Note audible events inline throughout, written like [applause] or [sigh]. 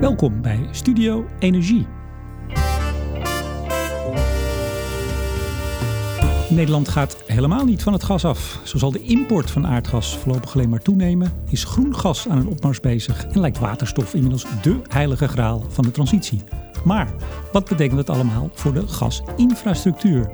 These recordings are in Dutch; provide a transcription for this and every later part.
Welkom bij Studio Energie. Nederland gaat helemaal niet van het gas af. Zo zal de import van aardgas voorlopig alleen maar toenemen. Is groen gas aan een opmars bezig en lijkt waterstof inmiddels dé heilige graal van de transitie. Maar wat betekent dat allemaal voor de gasinfrastructuur?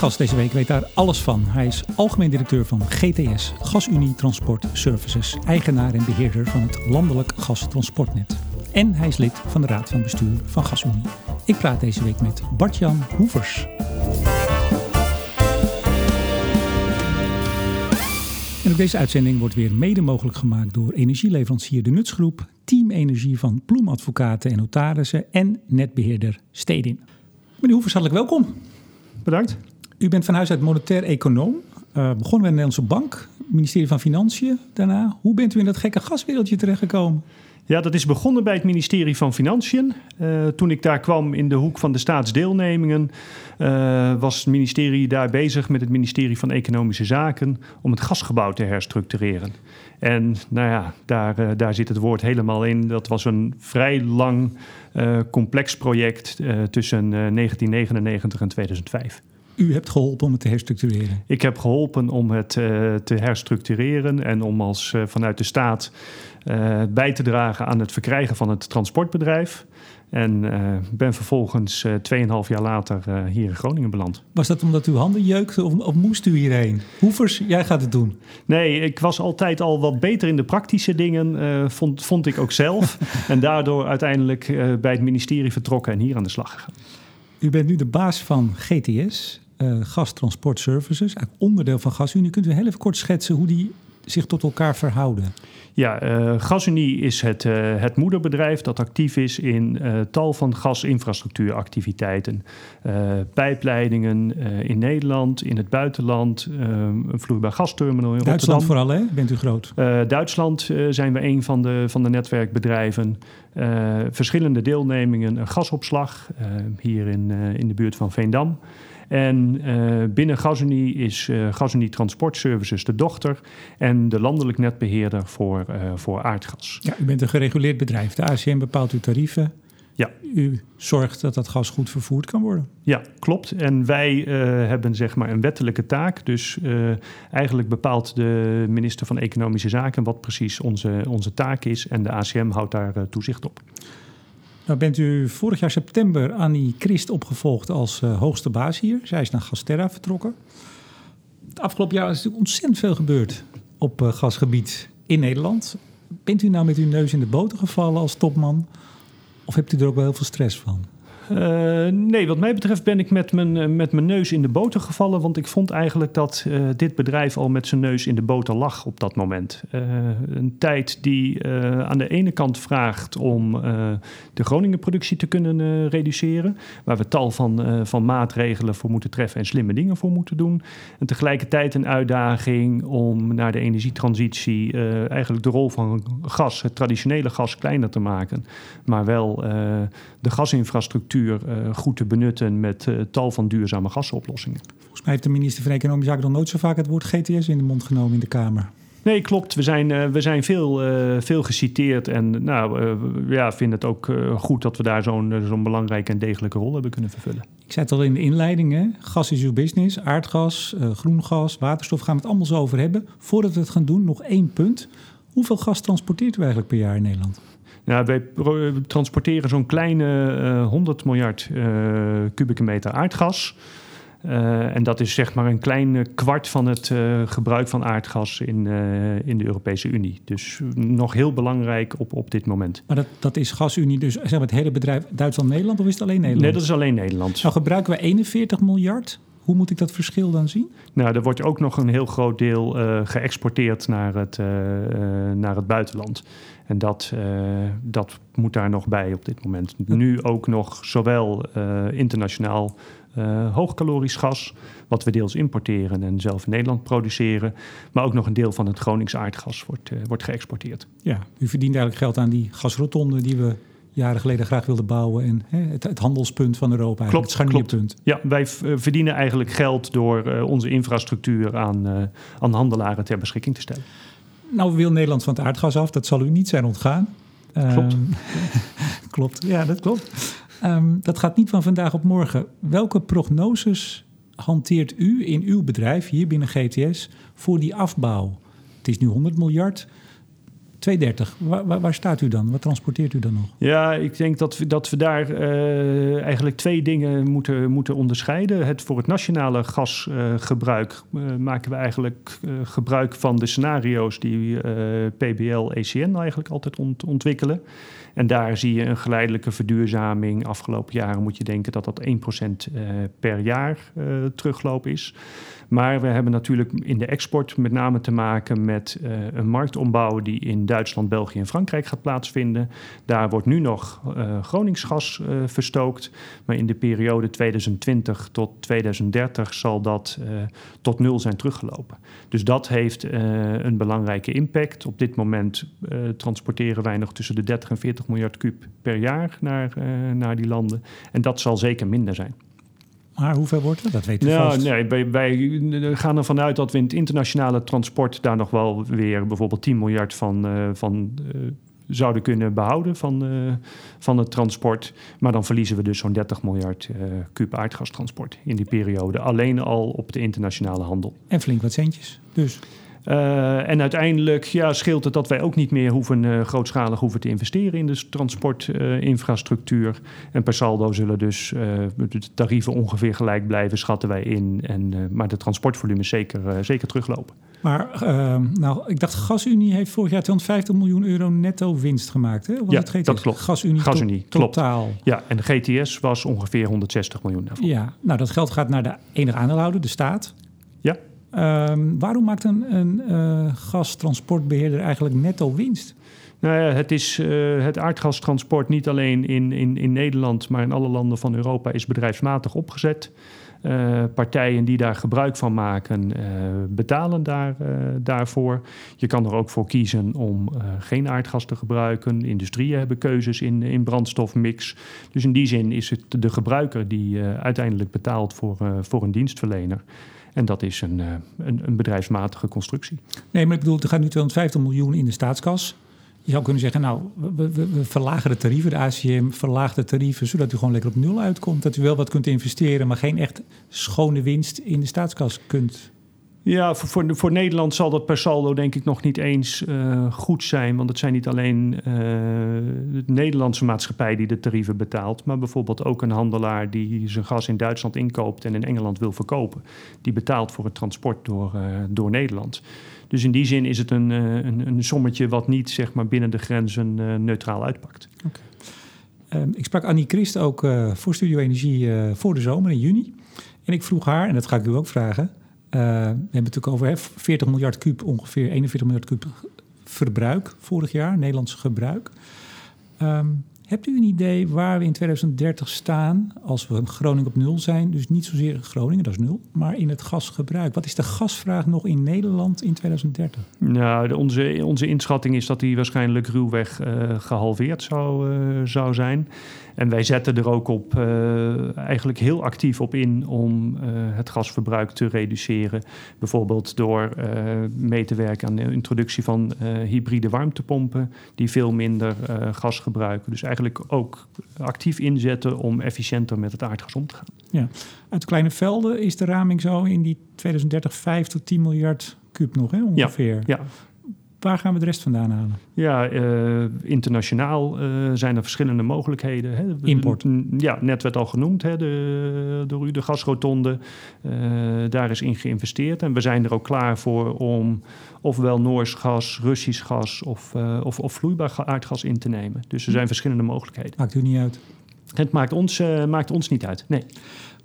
Gast deze week weet daar alles van. Hij is algemeen directeur van GTS, GasUnie Transport Services, eigenaar en beheerder van het landelijk gastransportnet. En hij is lid van de Raad van Bestuur van GasUnie. Ik praat deze week met Bart-Jan Hoevers. En ook deze uitzending wordt weer mede mogelijk gemaakt door energieleverancier De Nutsgroep, Team Energie van Ploemadvocaten en Notarissen en netbeheerder Stedin. Meneer Hoevers, hartelijk welkom. Bedankt. U bent van huis uit monetair econoom. Uh, begonnen bij de Nederlandse Bank, ministerie van Financiën daarna. Hoe bent u in dat gekke gaswereldje terechtgekomen? Ja, dat is begonnen bij het ministerie van Financiën. Uh, toen ik daar kwam in de hoek van de staatsdeelnemingen, uh, was het ministerie daar bezig met het ministerie van Economische Zaken om het gasgebouw te herstructureren. En nou ja, daar, daar zit het woord helemaal in. Dat was een vrij lang, complex project tussen 1999 en 2005. U hebt geholpen om het te herstructureren? Ik heb geholpen om het uh, te herstructureren en om als uh, vanuit de staat uh, bij te dragen aan het verkrijgen van het transportbedrijf. En ben vervolgens 2,5 jaar later hier in Groningen beland. Was dat omdat uw handen jeukten of, of, moest u hierheen? Hoevers, jij gaat het doen. Nee, ik was altijd al wat beter in de praktische dingen, vond, vond ik ook zelf. [laughs] en daardoor uiteindelijk bij het ministerie vertrokken en hier aan de slag gegaan. U bent nu de baas van GTS, uh, Gas Transport Services, eigenlijk onderdeel van GasUnie. Kunt u heel even kort schetsen hoe die zich tot elkaar verhouden? Ja, uh, GasUnie is het, uh, het moederbedrijf dat actief is in uh, tal van gasinfrastructuuractiviteiten. pijpleidingen in Nederland, in het buitenland, een vloeibaar gasterminal in Duitsland Rotterdam. vooral, hè? Bent u groot? Duitsland zijn we een van de, van de netwerkbedrijven. verschillende deelnemingen, een gasopslag hier in, in de buurt van Veendam. En uh, binnen GasUnie is uh, GasUnie Transport Services de dochter en de landelijk netbeheerder voor, uh, voor aardgas. Ja, u bent een gereguleerd bedrijf. De ACM bepaalt uw tarieven. Ja. U zorgt dat dat gas goed vervoerd kan worden. Ja, klopt. En wij hebben zeg maar een wettelijke taak. Dus eigenlijk bepaalt de minister van Economische Zaken wat precies onze, onze taak is. En de ACM houdt daar toezicht op. Nou bent u vorig jaar september Annie Christ opgevolgd als uh, hoogste baas hier. Zij is naar Gasterra vertrokken. Het afgelopen jaar is natuurlijk ontzettend veel gebeurd op uh, gasgebied in Nederland. Bent u nou met uw neus in de boter gevallen als topman? Of hebt u er ook wel heel veel stress van? Uh, nee, wat mij betreft ben ik met mijn, met mijn neus in de boter gevallen. Want ik vond eigenlijk dat uh, dit bedrijf al met zijn neus in de boter lag op dat moment. Een tijd die aan de ene kant vraagt om de Groningen-productie te kunnen reduceren. Waar we tal van, van maatregelen voor moeten treffen en slimme dingen voor moeten doen. En tegelijkertijd een uitdaging om naar de energietransitie eigenlijk de rol van gas, het traditionele gas, kleiner te maken. Maar wel de gasinfrastructuur uh, goed te benutten met uh, tal van duurzame gasoplossingen. Volgens mij heeft de minister van Economische Zaken nog nooit zo vaak het woord GTS in de mond genomen in de Kamer. Nee, klopt. We zijn, uh, we zijn veel, veel geciteerd en nou, ja, vinden het ook goed dat we daar zo'n zo'n belangrijke en degelijke rol hebben kunnen vervullen. Ik zei het al in de inleiding, hè? gas is uw business, aardgas, groen gas, waterstof, gaan we het allemaal zo over hebben. Voordat we het gaan doen, nog één punt. Hoeveel gas transporteert u eigenlijk per jaar in Nederland? Nou, wij transporteren zo'n kleine uh, 100 miljard uh, kubieke meter aardgas. Uh, en dat is zeg maar een klein kwart van het uh, gebruik van aardgas in, uh, in de Europese Unie. Dus nog heel belangrijk op, op dit moment. Maar dat, dat is gasunie, dus zeg maar het hele bedrijf Duitsland-Nederland of is het alleen Nederland? Nee, dat is alleen Nederland. Nou gebruiken we 41 miljard. Hoe moet ik dat verschil dan zien? Nou, er wordt ook nog een heel groot deel geëxporteerd naar het, naar het buitenland. En dat, uh, dat moet daar nog bij op dit moment. Nu ook nog zowel uh, internationaal uh, hoogcalorisch gas, wat we deels importeren en zelf in Nederland produceren, maar ook nog een deel van het Gronings aardgas wordt, wordt geëxporteerd. Ja, u verdient eigenlijk geld aan die gasrotonde die we jaren geleden graag wilden bouwen en hè, het, het, handelspunt van Europa, klopt, het scharnierpunt. Ja, wij verdienen eigenlijk geld door onze infrastructuur aan, aan handelaren ter beschikking te stellen. Nou wil Nederland van het aardgas af, dat zal u niet zijn ontgaan. Klopt. Ehm, [laughs] klopt, ja, dat klopt. Ehm, dat gaat niet van vandaag op morgen. Welke prognoses hanteert u in uw bedrijf hier binnen GTS voor die afbouw? Het is nu 100 miljard. 230. Waar, waar, staat u dan? Wat transporteert u dan nog? Ja, ik denk dat we, dat we daar uh, eigenlijk twee dingen moeten, moeten onderscheiden. Het, voor het nationale gasgebruik uh, maken we eigenlijk eh, gebruik van de scenario's die eh, PBL, ECN eigenlijk altijd ont, ontwikkelen. En daar zie je een geleidelijke verduurzaming. Afgelopen jaren moet je denken dat dat 1% uh, per jaar terugloop is. Maar we hebben natuurlijk in de export met name te maken met uh, een marktombouw die in Duitsland, België en Frankrijk gaat plaatsvinden. Daar wordt nu nog uh, Groningsgas uh, verstookt. Maar in de periode 2020 tot 2030 zal dat tot nul zijn teruggelopen. Dus dat heeft een belangrijke impact. Op dit moment transporteren wij nog tussen de 30 en 40 miljard kub per jaar naar, naar die landen. En dat zal zeker minder zijn. Maar hoeveel wordt het? Dat weten we nou, vast. Nee, wij, wij, gaan ervan uit dat we in het internationale transport... daar nog wel weer bijvoorbeeld 10 miljard van, uh, van uh, zouden kunnen behouden van, uh, van het transport. Maar dan verliezen we dus zo'n 30 miljard kuub aardgastransport in die periode. Alleen al op de internationale handel. En flink wat centjes dus. Uh, en uiteindelijk ja, scheelt het dat wij ook niet meer hoeven, uh, grootschalig hoeven te investeren in de transportinfrastructuur. En per saldo zullen dus de tarieven ongeveer gelijk blijven, schatten wij in. En, maar de transportvolume zeker, zeker teruglopen. Maar ehm, nou, ik dacht, GasUnie heeft vorig jaar 250 miljoen euro netto winst gemaakt. Hè? Was ja, het dat klopt. GasUnie, GasUnie to totaal. Ja, en de GTS was ongeveer 160 miljoen daarvan. Ja, nou dat geld gaat naar de enige aandeelhouder, de staat. Um, waarom maakt een, uh, gastransportbeheerder eigenlijk netto winst? Nou ja, het, is, uh, het aardgastransport niet alleen in, in, in Nederland, maar in alle landen van Europa is bedrijfsmatig opgezet. Uh, partijen die daar gebruik van maken, betalen daar, daarvoor. Je kan er ook voor kiezen om geen aardgas te gebruiken. Industrieën hebben keuzes in, in brandstofmix. Dus in die zin is het de gebruiker die uiteindelijk betaalt voor, voor een dienstverlener. En dat is een, een, een, bedrijfsmatige constructie. Nee, maar ik bedoel, er gaat nu 250 miljoen in de staatskas. Je zou kunnen zeggen, nou, we, we, we, verlagen de tarieven. De ACM verlaagt de tarieven, zodat u gewoon lekker op nul uitkomt. Dat u wel wat kunt investeren, maar geen echt schone winst in de staatskas kunt. Ja, voor, voor, Nederland zal dat per saldo denk ik nog niet eens uh, goed zijn. Want het zijn niet alleen de Nederlandse maatschappij die de tarieven betaalt. Maar bijvoorbeeld ook een handelaar die zijn gas in Duitsland inkoopt en in Engeland wil verkopen. Die betaalt voor het transport door, uh, door Nederland. Dus in die zin is het een, een, een sommetje wat niet zeg maar, binnen de grenzen neutraal uitpakt. Okay. Um, ik sprak Annie Christ ook voor Studio Energie voor de zomer in juni. En ik vroeg haar, en dat ga ik u ook vragen... Uh, we hebben het natuurlijk over hè, 40 miljard kuub, ongeveer 41 miljard kuub verbruik vorig jaar, Nederlands gebruik. Um, hebt u een idee waar we in 2030 staan als we Groningen op nul zijn? Dus niet zozeer Groningen, dat is nul, maar in het gasgebruik. Wat is de gasvraag nog in Nederland in 2030? Nou, onze, onze inschatting is dat die waarschijnlijk ruwweg uh, gehalveerd zou, uh, zou zijn. En wij zetten er ook op, uh, eigenlijk heel actief op in om het gasverbruik te reduceren. Bijvoorbeeld door mee te werken aan de introductie van hybride warmtepompen, die veel minder gas gebruiken. Dus eigenlijk ook actief inzetten om efficiënter met het aardgas om te gaan. Ja. Uit kleine velden is de raming zo in die 2030 5 tot 10 miljard kub nog, hè, ongeveer. Ja, ja. Waar gaan we de rest vandaan halen? Ja, uh, internationaal uh, zijn er verschillende mogelijkheden. Hè. Import. Ja, net werd al genoemd hè, de, door u, de gasrotonde. Uh, daar is in geïnvesteerd. En we zijn er ook klaar voor om ofwel Noors gas, Russisch gas of, of, of vloeibaar aardgas in te nemen. Dus er zijn verschillende mogelijkheden. Maakt u niet uit? Het maakt ons, maakt ons niet uit, nee.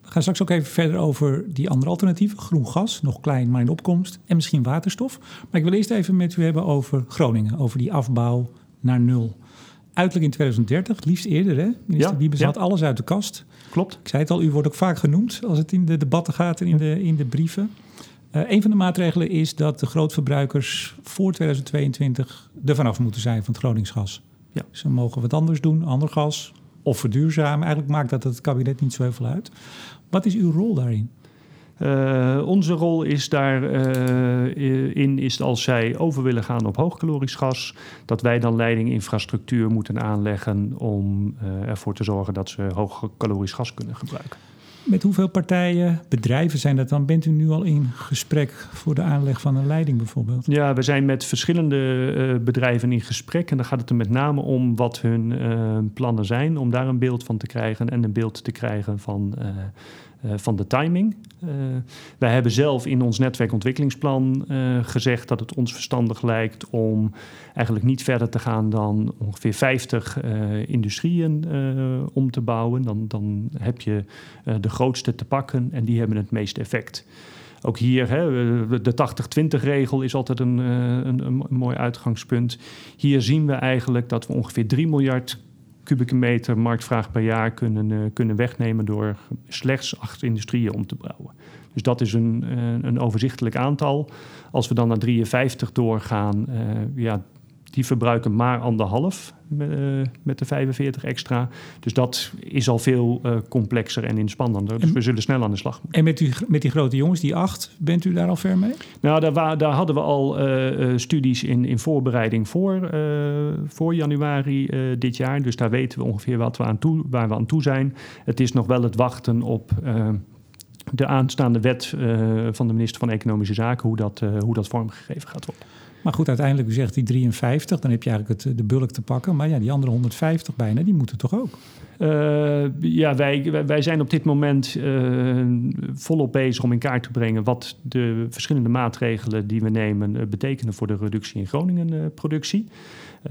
We gaan straks ook even verder over die andere alternatieven. Groen gas, nog klein, maar in opkomst. En misschien waterstof. Maar ik wil eerst even met u hebben over Groningen. Over die afbouw naar nul. Uiterlijk in 2030, liefst eerder hè? Minister ja, Wiebes ja. had alles uit de kast. Klopt. Ik zei het al, u wordt ook vaak genoemd als het in de debatten gaat en in de, in de brieven. Uh, een van de maatregelen is dat de grootverbruikers voor 2022 er vanaf moeten zijn van het Groningsgas. Ja. Ze mogen wat anders doen, ander gas, of verduurzamen. Eigenlijk maakt dat het kabinet niet zo heel veel uit. Wat is uw rol daarin? onze rol is daarin is als zij over willen gaan op hoogkalorisch gas, dat wij dan leidinginfrastructuur moeten aanleggen om ervoor te zorgen dat ze hoogkalorisch gas kunnen gebruiken. Met hoeveel partijen, bedrijven zijn dat dan? Bent u nu al in gesprek voor de aanleg van een leiding bijvoorbeeld? Ja, we zijn met verschillende uh, bedrijven in gesprek. En dan gaat het er met name om wat hun uh, plannen zijn. Om daar een beeld van te krijgen en een beeld te krijgen van eh, van de timing. Uh, wij hebben zelf in ons netwerkontwikkelingsplan uh, gezegd dat het ons verstandig lijkt om eigenlijk niet verder te gaan dan ongeveer 50 industrieën om te bouwen. Dan, dan heb je de grootste te pakken en die hebben het meeste effect. Ook hier, hè, de 80-20-regel is altijd een, een, een mooi uitgangspunt. Hier zien we eigenlijk dat we ongeveer 3 miljard kubieke meter marktvraag per jaar kunnen, uh, kunnen wegnemen door slechts acht industrieën om te bouwen. Dus dat is een, uh, een overzichtelijk aantal. Als we dan naar 53 doorgaan, uh, ja, die verbruiken maar anderhalf met, uh, met de 45 extra. Dus dat is al veel uh, complexer en inspannender. Dus en, we zullen snel aan de slag moeten. En met, u, met die grote jongens, die acht, bent u daar al ver mee? Nou, daar, daar hadden we al uh, studies in, in voorbereiding voor, voor januari dit jaar. Dus daar weten we ongeveer wat we aan toe, waar we aan toe zijn. Het is nog wel het wachten op de aanstaande wet van de minister van Economische Zaken, hoe dat, hoe dat vormgegeven gaat worden. Maar goed, uiteindelijk, u zegt die 53, dan heb je eigenlijk het, de bulk te pakken. Maar ja, die andere 150 bijna, die moeten toch ook? Uh, ja, wij, wij zijn op dit moment volop bezig om in kaart te brengen wat de verschillende maatregelen die we nemen betekenen voor de reductie in Groningen-productie.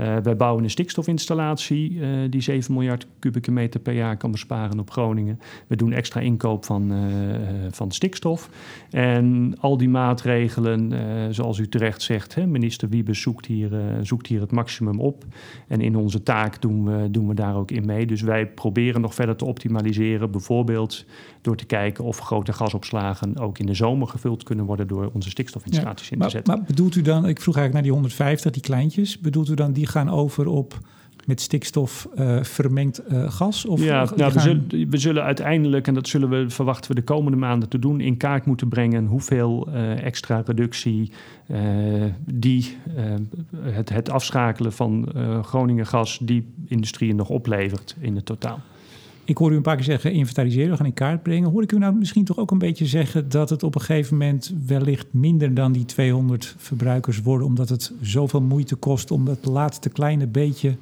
Uh, wij bouwen een stikstofinstallatie uh, die 7 miljard kubieke meter per jaar kan besparen op Groningen. We doen extra inkoop van, uh, van stikstof. En al die maatregelen, zoals u terecht zegt, hè, minister Wiebes zoekt hier, zoekt hier het maximum op. En in onze taak doen we, doen we daar ook in mee. Dus wij proberen nog verder te optimaliseren. Bijvoorbeeld door te kijken of grote gasopslagen ook in de zomer gevuld kunnen worden door onze stikstofinstallaties ja, in te zetten. Maar bedoelt u dan, ik vroeg eigenlijk naar die 150, die kleintjes, bedoelt u dan die gaan over op met stikstof uh, vermengd uh, gas? Of ja, nou, we, zullen, we, zullen, uiteindelijk, en dat zullen we verwachten we de komende maanden te doen, in kaart moeten brengen hoeveel uh, extra reductie die het, het, afschakelen van Groningen gas die industrieën nog oplevert in het totaal. Ik hoor u een paar keer zeggen inventariseren, we gaan in kaart brengen. Hoor ik u nou misschien toch ook een beetje zeggen dat het op een gegeven moment wellicht minder dan die 200 verbruikers worden, omdat het zoveel moeite kost om dat laatste kleine beetje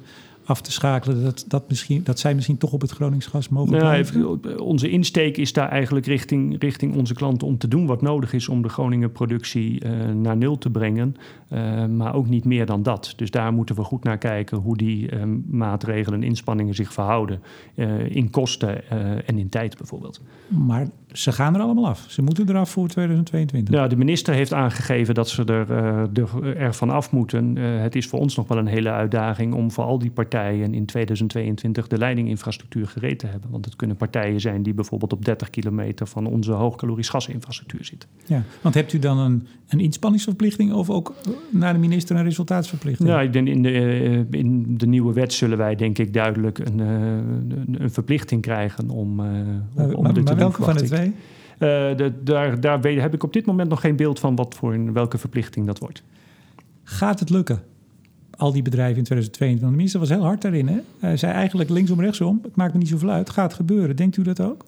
af te schakelen, dat, dat, misschien, dat zij misschien toch op het Gronings gas mogen nou, Onze insteek is daar eigenlijk richting, richting onze klanten om te doen wat nodig is om de Groningen productie uh, naar nul te brengen, uh, maar ook niet meer dan dat. Dus daar moeten we goed naar kijken hoe die uh, maatregelen en inspanningen zich verhouden in kosten en in tijd bijvoorbeeld. Maar ze gaan er allemaal af. Ze moeten eraf voor 2022. Ja, de minister heeft aangegeven dat ze er, uh, er van af moeten. Uh, het is voor ons nog wel een hele uitdaging om voor al die partijen in 2022 de leidinginfrastructuur gereed te hebben. Want het kunnen partijen zijn die bijvoorbeeld op 30 kilometer van onze hoogkalorisch gasinfrastructuur zitten. Ja, want hebt u dan een, een inspanningsverplichting of ook naar de minister een resultaatsverplichting? Ja, ik denk in de, in de nieuwe wet zullen wij denk ik duidelijk een, een, een verplichting krijgen om, om, maar, om maar, maar welke van de twee? Uh, de, daar, daar heb ik op dit moment nog geen beeld van wat voor welke verplichting dat wordt. Gaat het lukken? Al die bedrijven in 2022. De minister was heel hard daarin. Hè? Hij zei eigenlijk linksom, rechtsom. Het maakt me niet zoveel uit. Gaat gebeuren. Denkt u dat ook?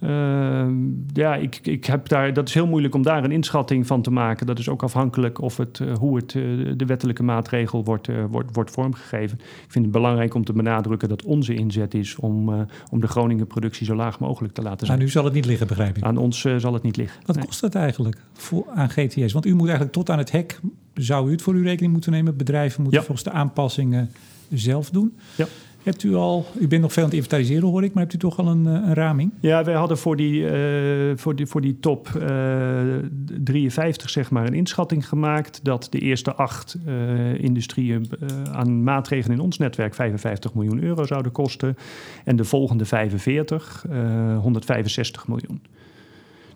Uh, ja, ik, ik heb daar, dat is heel moeilijk om daar een inschatting van te maken. Dat is ook afhankelijk of het, uh, hoe het, uh, de wettelijke maatregel wordt, uh, wordt, wordt vormgegeven. Ik vind het belangrijk om te benadrukken dat onze inzet is om, om de Groningen productie zo laag mogelijk te laten zijn. Aan u zal het niet liggen, begrijp ik? Aan ons zal het niet liggen. Wat nee. kost dat eigenlijk voor, aan GTS? Want u moet eigenlijk tot aan het hek, zou u het voor uw rekening moeten nemen? Bedrijven moeten ja. volgens de aanpassingen zelf doen. Ja. Hebt u al, u bent nog veel aan het inventariseren hoor ik, maar hebt u toch al een, een raming? Ja, wij hadden voor die, uh, voor die, voor die top uh, 53 zeg maar een inschatting gemaakt dat de eerste acht industrieën aan maatregelen in ons netwerk 55 miljoen euro zouden kosten en de volgende 45 165 miljoen.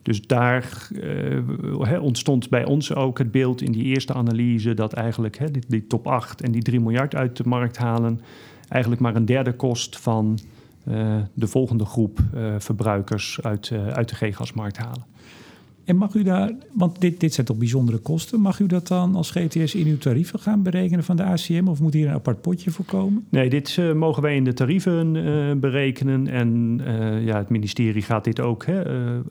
Dus daar ontstond bij ons ook het beeld in die eerste analyse dat eigenlijk he, die, die, top 8 en die 3 miljard uit de markt halen eigenlijk maar een derde kost van uh, de volgende groep uh, verbruikers uit, uh, uit de G-gasmarkt halen. En mag u daar, want dit, dit zijn toch bijzondere kosten, mag u dat dan als GTS in uw tarieven gaan berekenen van de ACM of moet hier een apart potje voor komen? Nee, dit uh, mogen wij in de tarieven uh, berekenen en uh, ja, het ministerie gaat dit ook hè,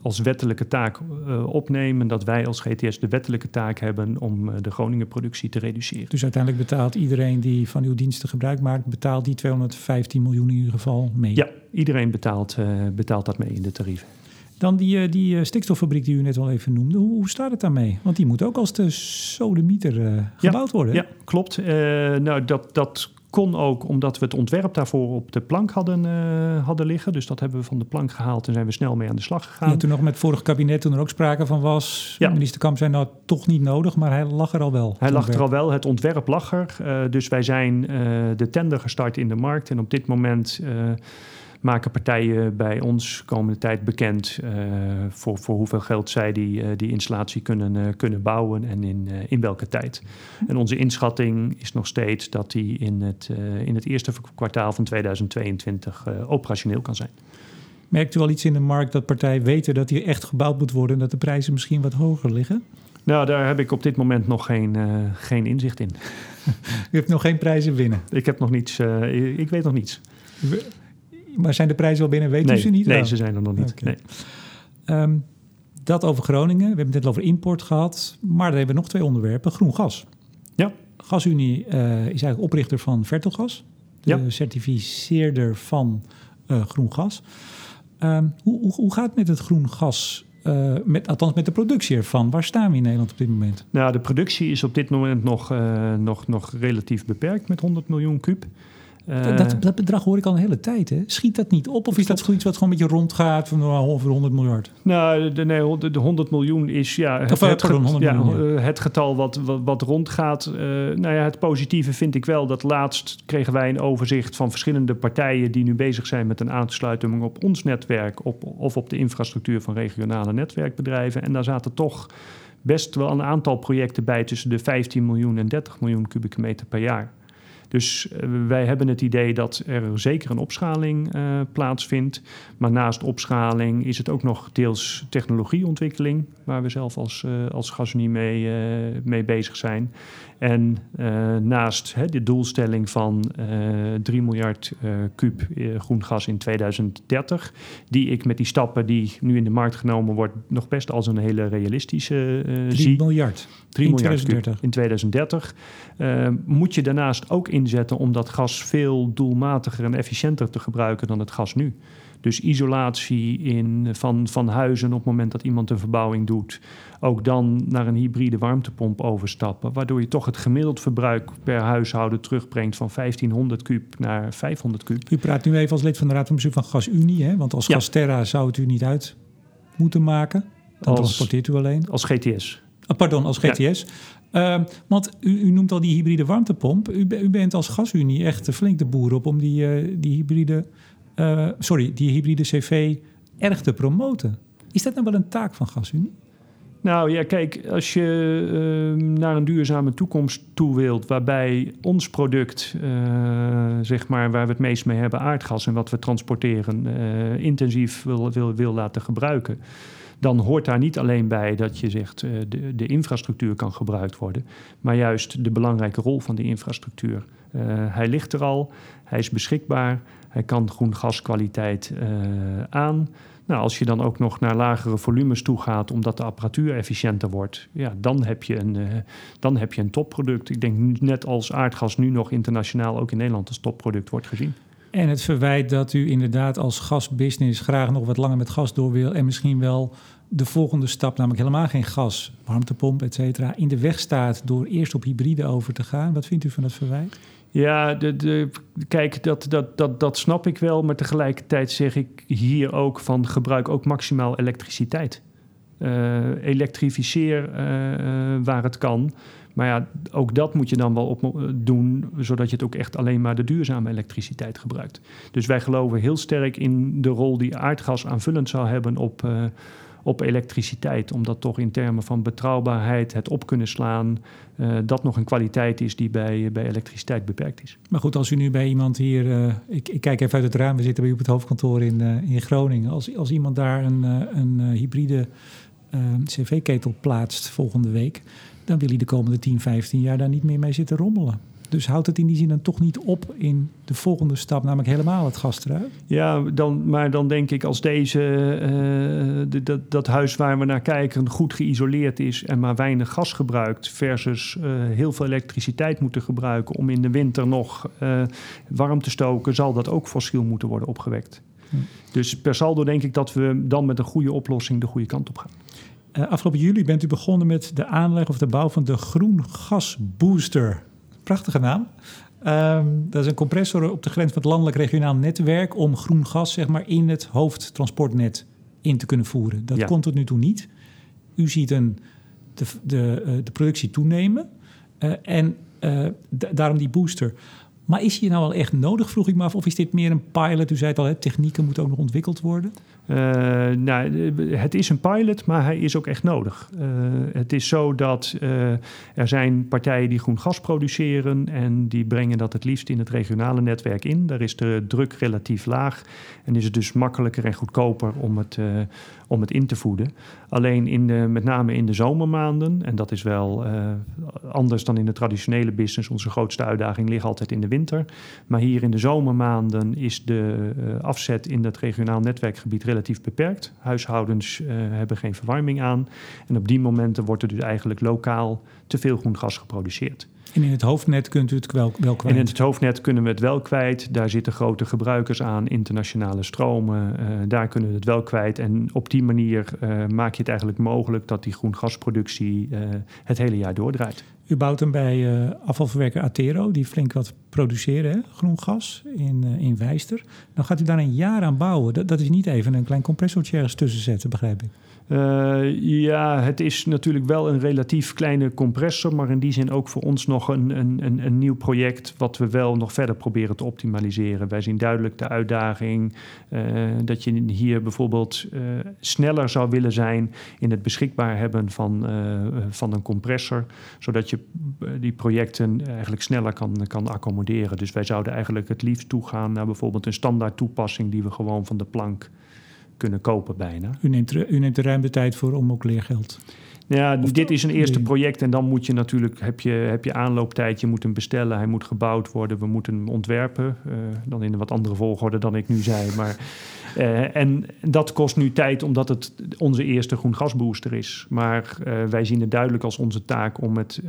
als wettelijke taak opnemen, dat wij als GTS de wettelijke taak hebben om de Groningen productie te reduceren. Dus uiteindelijk betaalt iedereen die van uw diensten gebruik maakt, betaalt die 215 miljoen in ieder geval mee? Ja, iedereen betaalt, betaalt dat mee in de tarieven. Dan die, eh, die eh, stikstoffabriek die u net al even noemde. Hoe, hoe staat het daarmee? Want die moet ook als de sodemieter uh, gebouwd worden. Ja, klopt. Uh, nou, dat, dat kon ook omdat we het ontwerp daarvoor op de plank hadden, uh, hadden liggen. Dus dat hebben we van de plank gehaald en zijn we snel mee aan de slag gegaan. Ja, toen nog met het vorige kabinet, toen er ook sprake van was. Ja. Minister Kamp zei nou toch niet nodig, maar hij lag er al wel. Hij lag er al wel, het ontwerp lag er. dus wij zijn de tender gestart in de markt. En op dit moment maken partijen bij ons komende tijd bekend uh, voor, voor hoeveel geld zij die, uh, die installatie kunnen, uh, kunnen bouwen en in, in welke tijd. En onze inschatting is nog steeds dat die in het, in het eerste kwartaal van 2022 operationeel kan zijn. Merkt u al iets in de markt dat partijen weten dat die echt gebouwd moet worden en dat de prijzen misschien wat hoger liggen? Nou, daar heb ik op dit moment nog geen, geen inzicht in. [laughs] U hebt nog geen prijzen binnen? Ik heb nog niets. ik weet nog niets. Maar zijn de prijzen al binnen? Weet nee, u ze niet? Nee, ze zijn er nog niet. Okay. Nee. Um, dat over Groningen. We hebben het net over import gehad. Maar dan hebben we nog twee onderwerpen. Groen gas. Ja. GasUnie uh, is eigenlijk oprichter van Vertelgas. De ja. certificeerder van uh, groen gas. Um, hoe, hoe, hoe gaat het met het groen gas uh, met, althans met de productie ervan. Waar staan we in Nederland op dit moment? Nou, de productie is op dit moment nog, nog, nog relatief beperkt met 100 miljoen kuub. Dat, dat, bedrag hoor ik al een hele tijd. Hè? Schiet dat niet op? Of is dat zoiets wat gewoon een beetje rondgaat van over 100 miljard? Nou, de, nee, de 100 miljoen is ja, het, of, het, pardon, 100 ja, miljoen, ja. het getal wat, wat, wat rondgaat. Uh, nou ja, het positieve vind ik wel dat laatst kregen wij een overzicht van verschillende partijen die nu bezig zijn met een aansluiting op ons netwerk op, of op de infrastructuur van regionale netwerkbedrijven. En daar zaten toch best wel een aantal projecten bij tussen de 15 miljoen en 30 miljoen kubieke meter per jaar. Dus uh, wij hebben het idee dat er zeker een opschaling uh, plaatsvindt. Maar naast opschaling is het ook nog deels technologieontwikkeling, waar we zelf als, uh, als Gasunie mee, mee bezig zijn. En naast hè, de doelstelling van 3 miljard kuub groen gas in 2030, die ik met die stappen die nu in de markt genomen wordt, nog best als een hele realistische 3 zie. miljard. 3 in miljard 2030. in 2030. moet je daarnaast ook in inzetten om dat gas veel doelmatiger en efficiënter te gebruiken dan het gas nu. Dus isolatie in, van, van huizen op het moment dat iemand een verbouwing doet. Ook dan naar een hybride warmtepomp overstappen. Waardoor je toch het gemiddeld verbruik per huishouden terugbrengt van 1500 kuub naar 500 kuub. U praat nu even als lid van de Raad van Bestuur van GasUnie. Hè? Want als ja. Gasterra zou het u niet uit moeten maken. Dan als, transporteert u alleen. Als GTS. Oh, pardon, als GTS. Ja. Uh, want u, u, noemt al die hybride warmtepomp. U, u, bent als gasunie echt flink de boer op om die, uh, die hybride, uh, sorry, die hybride CV erg te promoten. Is dat nou wel een taak van gasunie? Nou ja, kijk, als je uh, naar een duurzame toekomst toe wilt, waarbij ons product, uh, zeg maar, waar we het meest mee hebben, aardgas en wat we transporteren, uh, intensief wil, wil, wil laten gebruiken dan hoort daar niet alleen bij dat je zegt de, de infrastructuur kan gebruikt worden, maar juist de belangrijke rol van die infrastructuur. Hij ligt er al, hij is beschikbaar, hij kan groen gaskwaliteit uh, aan. Nou, als je dan ook nog naar lagere volumes toe gaat, omdat de apparatuur efficiënter wordt, ja, dan, heb je een, uh, dan heb je een topproduct. Ik denk net als aardgas nu nog internationaal ook in Nederland als topproduct wordt gezien. En het verwijt dat u inderdaad als gasbusiness graag nog wat langer met gas door wil en misschien wel de volgende stap, namelijk helemaal geen gas, warmtepomp, et cetera, in de weg staat door eerst op hybride over te gaan. Wat vindt u van dat verwijt? Ja, kijk, dat, dat, dat, dat snap ik wel. Maar tegelijkertijd zeg ik hier ook van gebruik ook maximaal elektriciteit. Uh, elektrificeer uh, waar het kan. Maar ja, ook dat moet je dan wel op doen, zodat je het ook echt alleen maar de duurzame elektriciteit gebruikt. Dus wij geloven heel sterk in de rol die aardgas aanvullend zou hebben op, op elektriciteit. Omdat toch in termen van betrouwbaarheid, het op kunnen slaan, uh, dat nog een kwaliteit is die bij, bij elektriciteit beperkt is. Maar goed, als u nu bij iemand hier, uh, ik, ik, kijk even uit het raam, we zitten bij u op het hoofdkantoor in, in Groningen. Als, als iemand daar een, een hybride cv-ketel plaatst volgende week, dan wil hij de komende 10, 15 jaar daar niet meer mee zitten rommelen. Dus houdt het in die zin dan toch niet op in de volgende stap, namelijk helemaal het gas eruit? Ja, dan, maar dan denk ik als deze, uh, dat, dat huis waar we naar kijken goed geïsoleerd is en maar weinig gas gebruikt, versus uh, heel veel elektriciteit moeten gebruiken om in de winter nog uh, warm te stoken, zal dat ook fossiel moeten worden opgewekt. Hm. Dus per saldo denk ik dat we dan met een goede oplossing de goede kant op gaan. Afgelopen juli bent u begonnen met de aanleg of de bouw van de groen gasbooster. Prachtige naam. Um, dat is een compressor op de grens van het landelijk regionaal netwerk om groen gas zeg maar, in het hoofdtransportnet in te kunnen voeren. Dat ja. kon tot nu toe niet. U ziet een, de, de, uh, de productie toenemen uh, en uh, daarom die booster. Maar is die nou wel echt nodig, vroeg ik me af, of is dit meer een pilot? U zei het al, hè, technieken moeten ook nog ontwikkeld worden. Uh, nou, het is een pilot, maar hij is ook echt nodig. Uh, het is zo dat er zijn partijen die groen gas produceren en die brengen dat het liefst in het regionale netwerk in. Daar is de druk relatief laag en is het dus makkelijker en goedkoper om het, om het in te voeden. Alleen in de, met name in de zomermaanden, en dat is wel anders dan in de traditionele business, onze grootste uitdaging ligt altijd in de winter. Maar hier in de zomermaanden is de afzet in het regionaal netwerkgebied relatief relatief beperkt. Huishoudens uh, hebben geen verwarming aan. En op die momenten wordt er dus eigenlijk lokaal te veel groen gas geproduceerd. En in het hoofdnet kunt u het wel, wel kwijt? En in het hoofdnet kunnen we het wel kwijt. Daar zitten grote gebruikers aan, internationale stromen. Uh, daar kunnen we het wel kwijt. En op die manier uh, maak je het eigenlijk mogelijk dat die groen gasproductie uh, het hele jaar doordraait. U bouwt hem bij afvalverwerker Atero, die flink wat produceren, groen gas, in, in Wijster. Nou gaat u daar een jaar aan bouwen. Dat, dat is niet even een klein compressortje ergens tussen zetten, begrijp ik. Uh, ja, het is natuurlijk wel een relatief kleine compressor, maar in die zin ook voor ons nog een, een, een, nieuw project wat we wel nog verder proberen te optimaliseren. Wij zien duidelijk de uitdaging uh, dat je hier bijvoorbeeld uh, sneller zou willen zijn in het beschikbaar hebben van, van een compressor, zodat je die projecten eigenlijk sneller kan, kan accommoderen. Dus wij zouden eigenlijk het liefst toegaan naar bijvoorbeeld een standaard toepassing die we gewoon van de plank kunnen kopen bijna. U neemt, u neemt er ruim de tijd voor om ook leergeld. Ja, of dit is een eerste project en dan moet je natuurlijk, heb je, heb je aanlooptijd, je moet hem bestellen, hij moet gebouwd worden, we moeten hem ontwerpen. Uh, dan in een wat andere volgorde dan ik nu zei. Maar, uh, en dat kost nu tijd omdat het onze eerste groen gasbooster is. Maar uh, wij zien het duidelijk als onze taak om het,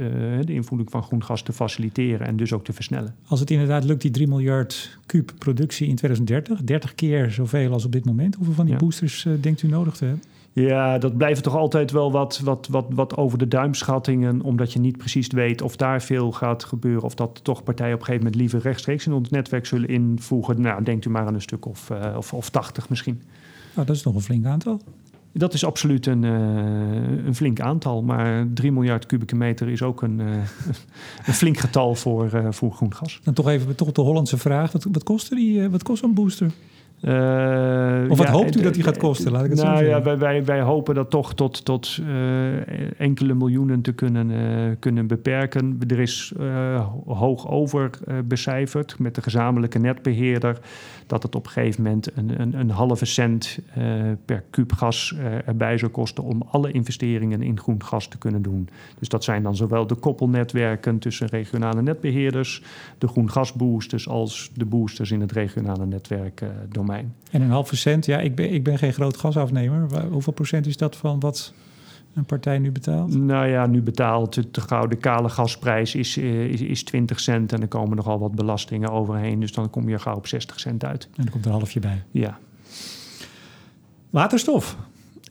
de invoering van groen gas te faciliteren en dus ook te versnellen. Als het inderdaad lukt, die 3 miljard kuub productie in 2030, 30 keer zoveel als op dit moment, hoeveel van die ja. boosters denkt u nodig te hebben? Ja, dat blijven toch altijd wel wat, wat, wat, wat over de duimschattingen, omdat je niet precies weet of daar veel gaat gebeuren, of dat toch partijen op een gegeven moment liever rechtstreeks in ons netwerk zullen invoegen. Nou, denkt u maar aan een stuk of, uh, of, of 80 misschien. Nou, dat is nog een flink aantal. Dat is absoluut een, uh, een flink aantal, maar 3 miljard kubieke meter is ook een, uh, [laughs] een flink getal voor, uh, voor groen gas. Dan toch even toch de Hollandse vraag: wat, wat kost, die, wat kost een booster? Uh, of wat ja, hoopt u dat die gaat kosten? Laat ik het nou, zo ja, wij, wij, wij, hopen dat toch tot, tot uh, enkele miljoenen te kunnen, uh, kunnen beperken. Er is hoog over becijferd met de gezamenlijke netbeheerder dat het op een gegeven moment een, een, een halve cent per kuub gas erbij zou kosten om alle investeringen in groen gas te kunnen doen. Dus dat zijn dan zowel de koppelnetwerken tussen regionale netbeheerders, de groen gasboosters als de boosters in het regionale netwerk domein. En een halve cent, ja, ik ben, ik ben geen groot gasafnemer. Hoeveel procent is dat van wat een partij nu betaalt? Nou ja, nu betaalt de, de gouden kale gasprijs is, is, is 20 cent en er komen nogal wat belastingen overheen. Dus dan kom je gauw op 60 cent uit. En dan komt er een halfje bij. Ja. Waterstof.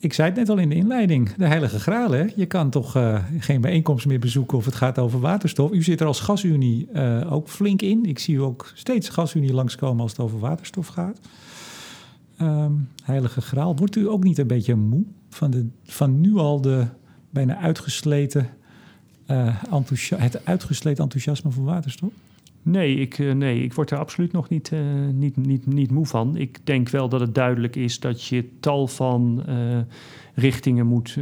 Ik zei het net al in de inleiding, de heilige graal. Hè? Je kan toch uh, geen bijeenkomst meer bezoeken of het gaat over waterstof. U zit er als gasunie uh, ook flink in. Ik zie u ook steeds gasunie langskomen als het over waterstof gaat. Um, heilige graal. Wordt u ook niet een beetje moe van, de, van nu al de bijna uitgesleten, uh, het uitgesleten enthousiasme voor waterstof? Nee ik, uh, nee, ik word er absoluut nog niet, uh, niet, niet, niet moe van. Ik denk wel dat het duidelijk is dat je tal van richtingen moet,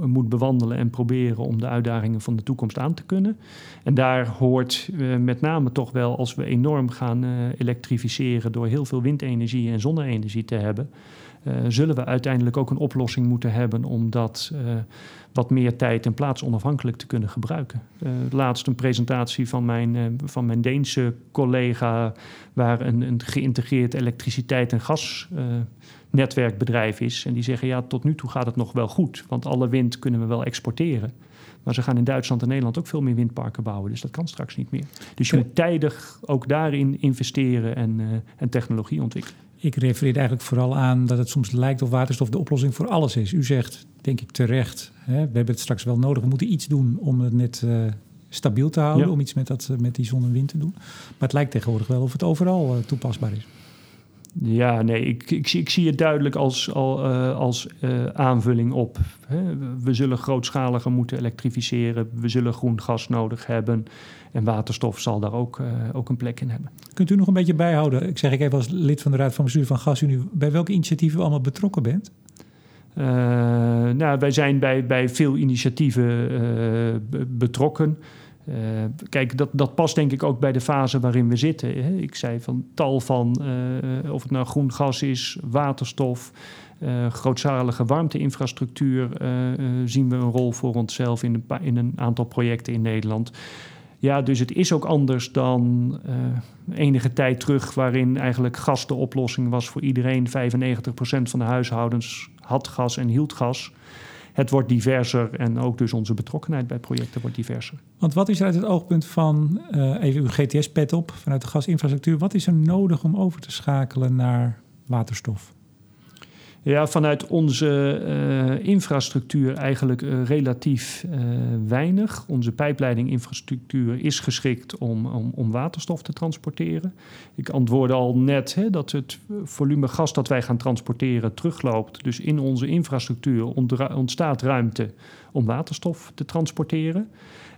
moet bewandelen en proberen om de uitdagingen van de toekomst aan te kunnen. En daar hoort met name toch wel als we enorm gaan elektrificeren door heel veel windenergie en zonne-energie te hebben. zullen we uiteindelijk ook een oplossing moeten hebben om dat wat meer tijd en plaats onafhankelijk te kunnen gebruiken. laatst een presentatie van mijn, van mijn Deense collega, waar een, een geïntegreerd elektriciteit- en gasnetwerkbedrijf is. En die zeggen, ja, tot nu toe gaat het nog wel goed, want alle wind kunnen we wel exporteren. Maar ze gaan in Duitsland en Nederland ook veel meer windparken bouwen. Dus dat kan straks niet meer. Dus je moet tijdig ook daarin investeren en, uh, en technologie ontwikkelen. Ik refereer eigenlijk vooral aan dat het soms lijkt of waterstof de oplossing voor alles is. U zegt, denk ik terecht, hè, we hebben het straks wel nodig. We moeten iets doen om het net uh, stabiel te houden. Om iets met, dat, uh, met die zon en wind te doen. Maar het lijkt tegenwoordig wel of het overal toepasbaar is. Ja, nee, ik, ik, ik, zie het duidelijk als, al, uh, als uh, aanvulling op. Hè. We zullen grootschaliger moeten elektrificeren. We zullen groen gas nodig hebben. En waterstof zal daar ook, uh, ook een plek in hebben. Kunt u nog een beetje bijhouden? Ik zeg ik even als lid van de Raad van Bestuur van GasUnie... bij welke initiatieven u allemaal betrokken bent? nou, wij zijn bij, bij veel initiatieven betrokken... Uh, kijk, dat, dat past denk ik ook bij de fase waarin we zitten. Hè. Ik zei van tal van, uh, of het nou groen gas is, waterstof, uh, grootschalige warmteinfrastructuur, zien we een rol voor onszelf in een, in een aantal projecten in Nederland. Ja, dus het is ook anders dan enige tijd terug, waarin eigenlijk gas de oplossing was voor iedereen. 95% van de huishoudens had gas en hield gas het wordt diverser en ook dus onze betrokkenheid bij projecten wordt diverser. Want wat is er uit het oogpunt van, uh, even uw GTS-pet op, vanuit de gasinfrastructuur, wat is er nodig om over te schakelen naar waterstof? Ja, vanuit onze uh, infrastructuur eigenlijk uh, relatief uh, weinig. Onze pijpleidinginfrastructuur is geschikt om, om, om, waterstof te transporteren. Ik antwoordde al net hè, dat het volume gas dat wij gaan transporteren terugloopt. Dus in onze infrastructuur ontstaat ruimte om waterstof te transporteren.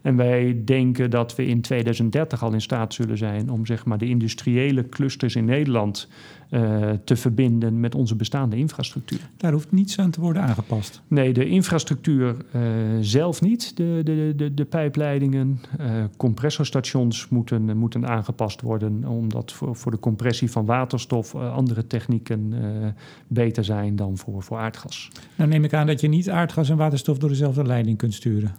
En wij denken dat we in 2030 al in staat zullen zijn om zeg maar, de industriële clusters in Nederland uh, te verbinden met onze bestaande infrastructuur. Daar hoeft niets aan te worden aangepast. Nee, de infrastructuur uh, zelf niet. De, de, de, de pijpleidingen, uh, compressorstations moeten, moeten aangepast worden, omdat voor, voor de compressie van waterstof andere technieken beter zijn dan voor, voor aardgas. Nou neem ik aan dat je niet aardgas en waterstof door dezelfde leiding kunt sturen.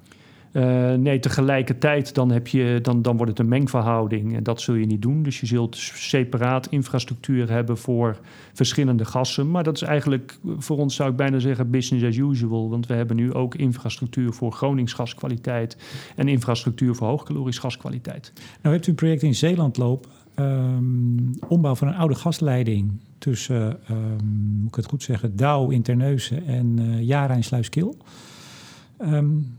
Uh, nee, tegelijkertijd dan, heb je, dan, dan wordt het een mengverhouding en dat zul je niet doen. Dus je zult separaat infrastructuur hebben voor verschillende gassen. Maar dat is eigenlijk voor ons zou ik bijna zeggen business as usual. Want we hebben nu ook infrastructuur voor Gronings gaskwaliteit en infrastructuur voor hoogkalorisch gaskwaliteit. Nou hebt u een project in Zeeland lopen. Um, ombouw van een oude gasleiding tussen, um, moet ik het goed zeggen, Douw in Terneuzen en uh, Jara in Sluiskil. Um,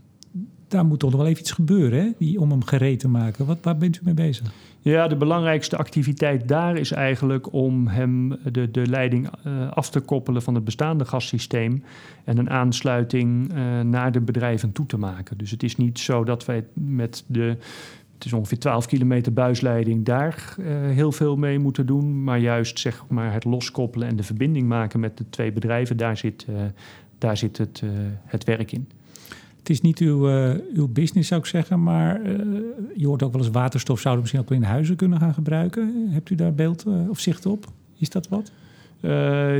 daar moet toch nog wel even iets gebeuren hè? Die, om hem gereed te maken. Wat, waar bent u mee bezig? Ja, de belangrijkste activiteit daar is eigenlijk om hem de, de leiding uh, af te koppelen van het bestaande gassysteem en een aansluiting uh, naar de bedrijven toe te maken. Dus het is niet zo dat wij met de het is ongeveer 12 kilometer buisleiding, daar uh, heel veel mee moeten doen. Maar juist zeg maar, het loskoppelen en de verbinding maken met de twee bedrijven, daar zit, daar zit het, het werk in. Het is niet uw, uh, uw business, zou ik zeggen, maar uh, je hoort ook wel eens waterstof zouden misschien ook in huizen kunnen gaan gebruiken. Hebt u daar beeld uh, of zicht op? Is dat wat?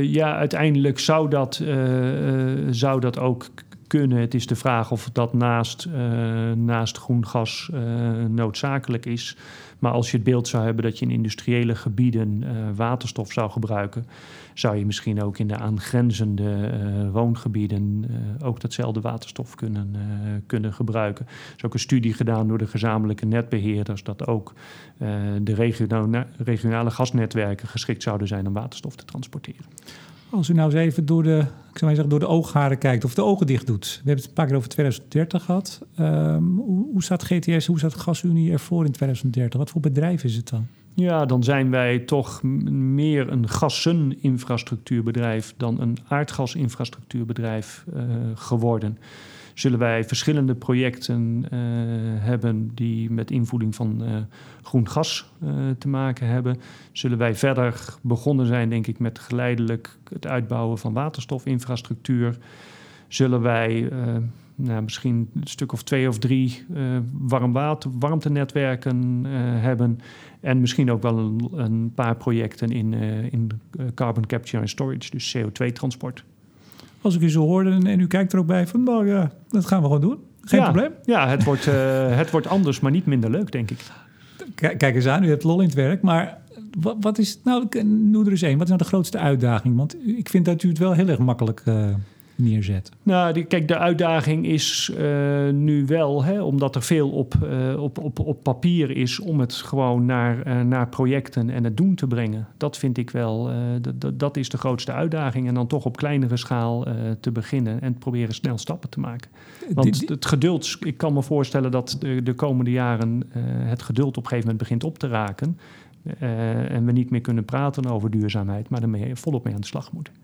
ja, uiteindelijk zou dat, zou dat ook kunnen. Het is de vraag of dat naast, naast groen gas noodzakelijk is. Maar als je het beeld zou hebben dat je in industriële gebieden waterstof zou gebruiken, zou je misschien ook in de aangrenzende uh, woongebieden uh, ook datzelfde waterstof kunnen, kunnen gebruiken. Er is ook een studie gedaan door de gezamenlijke netbeheerders dat ook de regionale gasnetwerken geschikt zouden zijn om waterstof te transporteren. Als u nou eens even door de, ik zou zeggen, door de oogharen kijkt of de ogen dicht doet. We hebben het een paar keer over 2030 gehad. Um, hoe, staat GTS, hoe staat GasUnie ervoor in 2030? Wat voor bedrijf is het dan? Ja, dan zijn wij toch meer een gasseninfrastructuurbedrijf dan een aardgasinfrastructuurbedrijf uh, geworden. Zullen wij verschillende projecten uh, hebben die met invoering van uh, groen gas te maken hebben? Zullen wij verder begonnen zijn, denk ik, met geleidelijk het uitbouwen van waterstofinfrastructuur? Zullen wij nou, misschien een stuk of twee of drie uh, warm warmtenetwerken hebben. En misschien ook wel een, een paar projecten in, in carbon capture en storage, dus CO2-transport. Als ik u zo hoorde en u kijkt er ook bij van, nou ja, dat gaan we gewoon doen. Geen ja, probleem. Ja, het wordt, het wordt anders, maar niet minder leuk, denk ik. Kijk eens aan, u hebt lol in het werk, maar wat, wat is, nou, noem er eens één. Wat is nou de grootste uitdaging? Want ik vind dat u het wel heel erg makkelijk uh, neerzet. Nou, die, kijk, de uitdaging is uh, nu wel, hè, omdat er veel op, uh, op, op, op papier is om het gewoon naar, naar projecten en het doen te brengen. Dat vind ik wel, dat is de grootste uitdaging. En dan toch op kleinere schaal te beginnen en proberen snel stappen te maken. Want het geduld, ik kan me voorstellen dat de, de komende jaren het geduld op een gegeven moment begint op te raken. En we niet meer kunnen praten over duurzaamheid, maar ermee volop mee aan de slag moeten.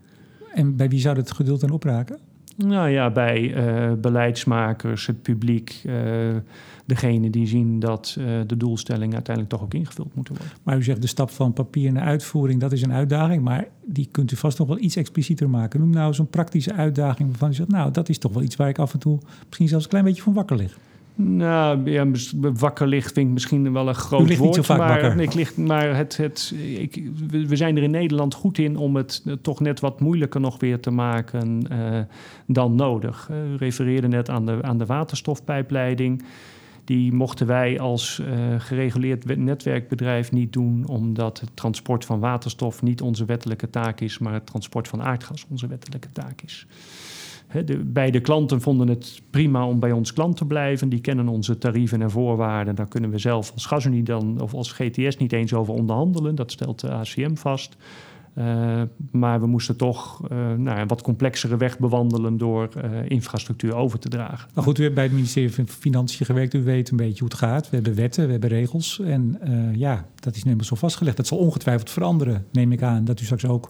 En bij wie zou dat geduld dan opraken? Nou ja, bij uh, beleidsmakers, het publiek, uh, degene die zien dat de doelstellingen uiteindelijk toch ook ingevuld moeten worden. Maar u zegt de stap van papier naar uitvoering, dat is een uitdaging, maar die kunt u vast nog wel iets explicieter maken. Noem nou zo'n praktische uitdaging waarvan u zegt, nou dat is toch wel iets waar ik af en toe misschien zelfs een klein beetje van wakker lig. Nou, ja, wakker ligt vind ik misschien wel een groot woord. Niet vaak maar wakker. ik ligt, maar het, het, ik, we zijn er in Nederland goed in om het toch net wat moeilijker nog weer te maken uh, dan nodig. Uh, u refereerde net aan de, aan de waterstofpijpleiding. Die mochten wij als uh, gereguleerd netwerkbedrijf niet doen, omdat het transport van waterstof niet onze wettelijke taak is, maar het transport van aardgas onze wettelijke taak is. De, beide klanten vonden het prima om bij ons klant te blijven. Die kennen onze tarieven en voorwaarden. Daar kunnen we zelf als GasUnie dan of als GTS niet eens over onderhandelen. Dat stelt de ACM vast. Uh, maar we moesten toch uh, nou, een wat complexere weg bewandelen door uh, infrastructuur over te dragen. Maar goed, u hebt bij het ministerie van Financiën gewerkt. U weet een beetje hoe het gaat. We hebben wetten, we hebben regels. En ja, dat is nu zo vastgelegd. Dat zal ongetwijfeld veranderen, neem ik aan. Dat u straks ook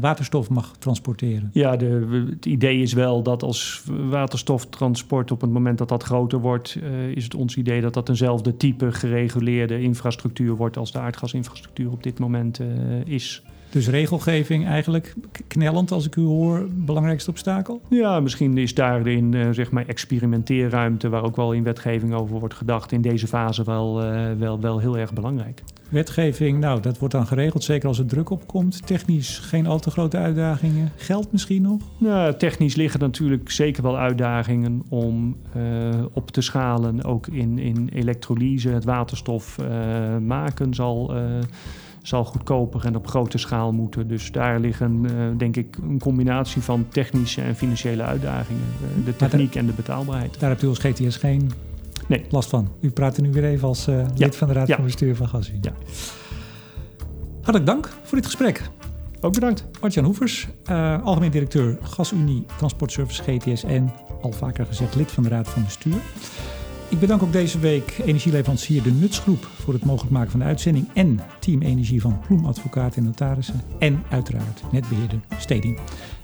waterstof mag transporteren. Ja, de, het idee is wel dat als waterstoftransport op het moment dat dat groter wordt, uh, is het ons idee dat dat eenzelfde type gereguleerde infrastructuur wordt als de aardgasinfrastructuur op dit moment uh, is. Dus regelgeving eigenlijk knellend, als ik u hoor, belangrijkste obstakel? Ja, misschien is daarin uh, zeg maar experimenteerruimte, waar ook wel in wetgeving over wordt gedacht, in deze fase wel, uh, wel, wel heel erg belangrijk. Wetgeving, nou, dat wordt dan geregeld, zeker als er druk op komt. Technisch geen al te grote uitdagingen. Geld misschien nog? Nou, technisch liggen natuurlijk zeker wel uitdagingen om uh, op te schalen. Ook in, in elektrolyse, het waterstof maken zal zal goedkoper en op grote schaal moeten. Dus daar liggen, uh, denk ik, een combinatie van technische en financiële uitdagingen. Uh, de techniek daar, en de betaalbaarheid. Daar hebt u als GTS geen nee. last van. U praat er nu weer even als uh, lid ja. van de Raad ja. van Bestuur van GasUnie. Ja. Hartelijk dank voor dit gesprek. Ook bedankt. Martjan Hoevers, algemeen directeur GasUnie Transportservice GTS en al vaker gezegd lid van de Raad van Bestuur. Ik bedank ook deze week energieleverancier De Nutsgroep voor het mogelijk maken van de uitzending en Team Energie van Ploem Advocaat en Notarissen en uiteraard netbeheerder Steding.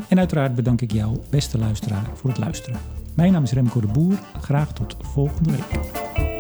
En uiteraard bedank ik jou, beste luisteraar, voor het luisteren. Mijn naam is Remco de Boer. Graag tot volgende week.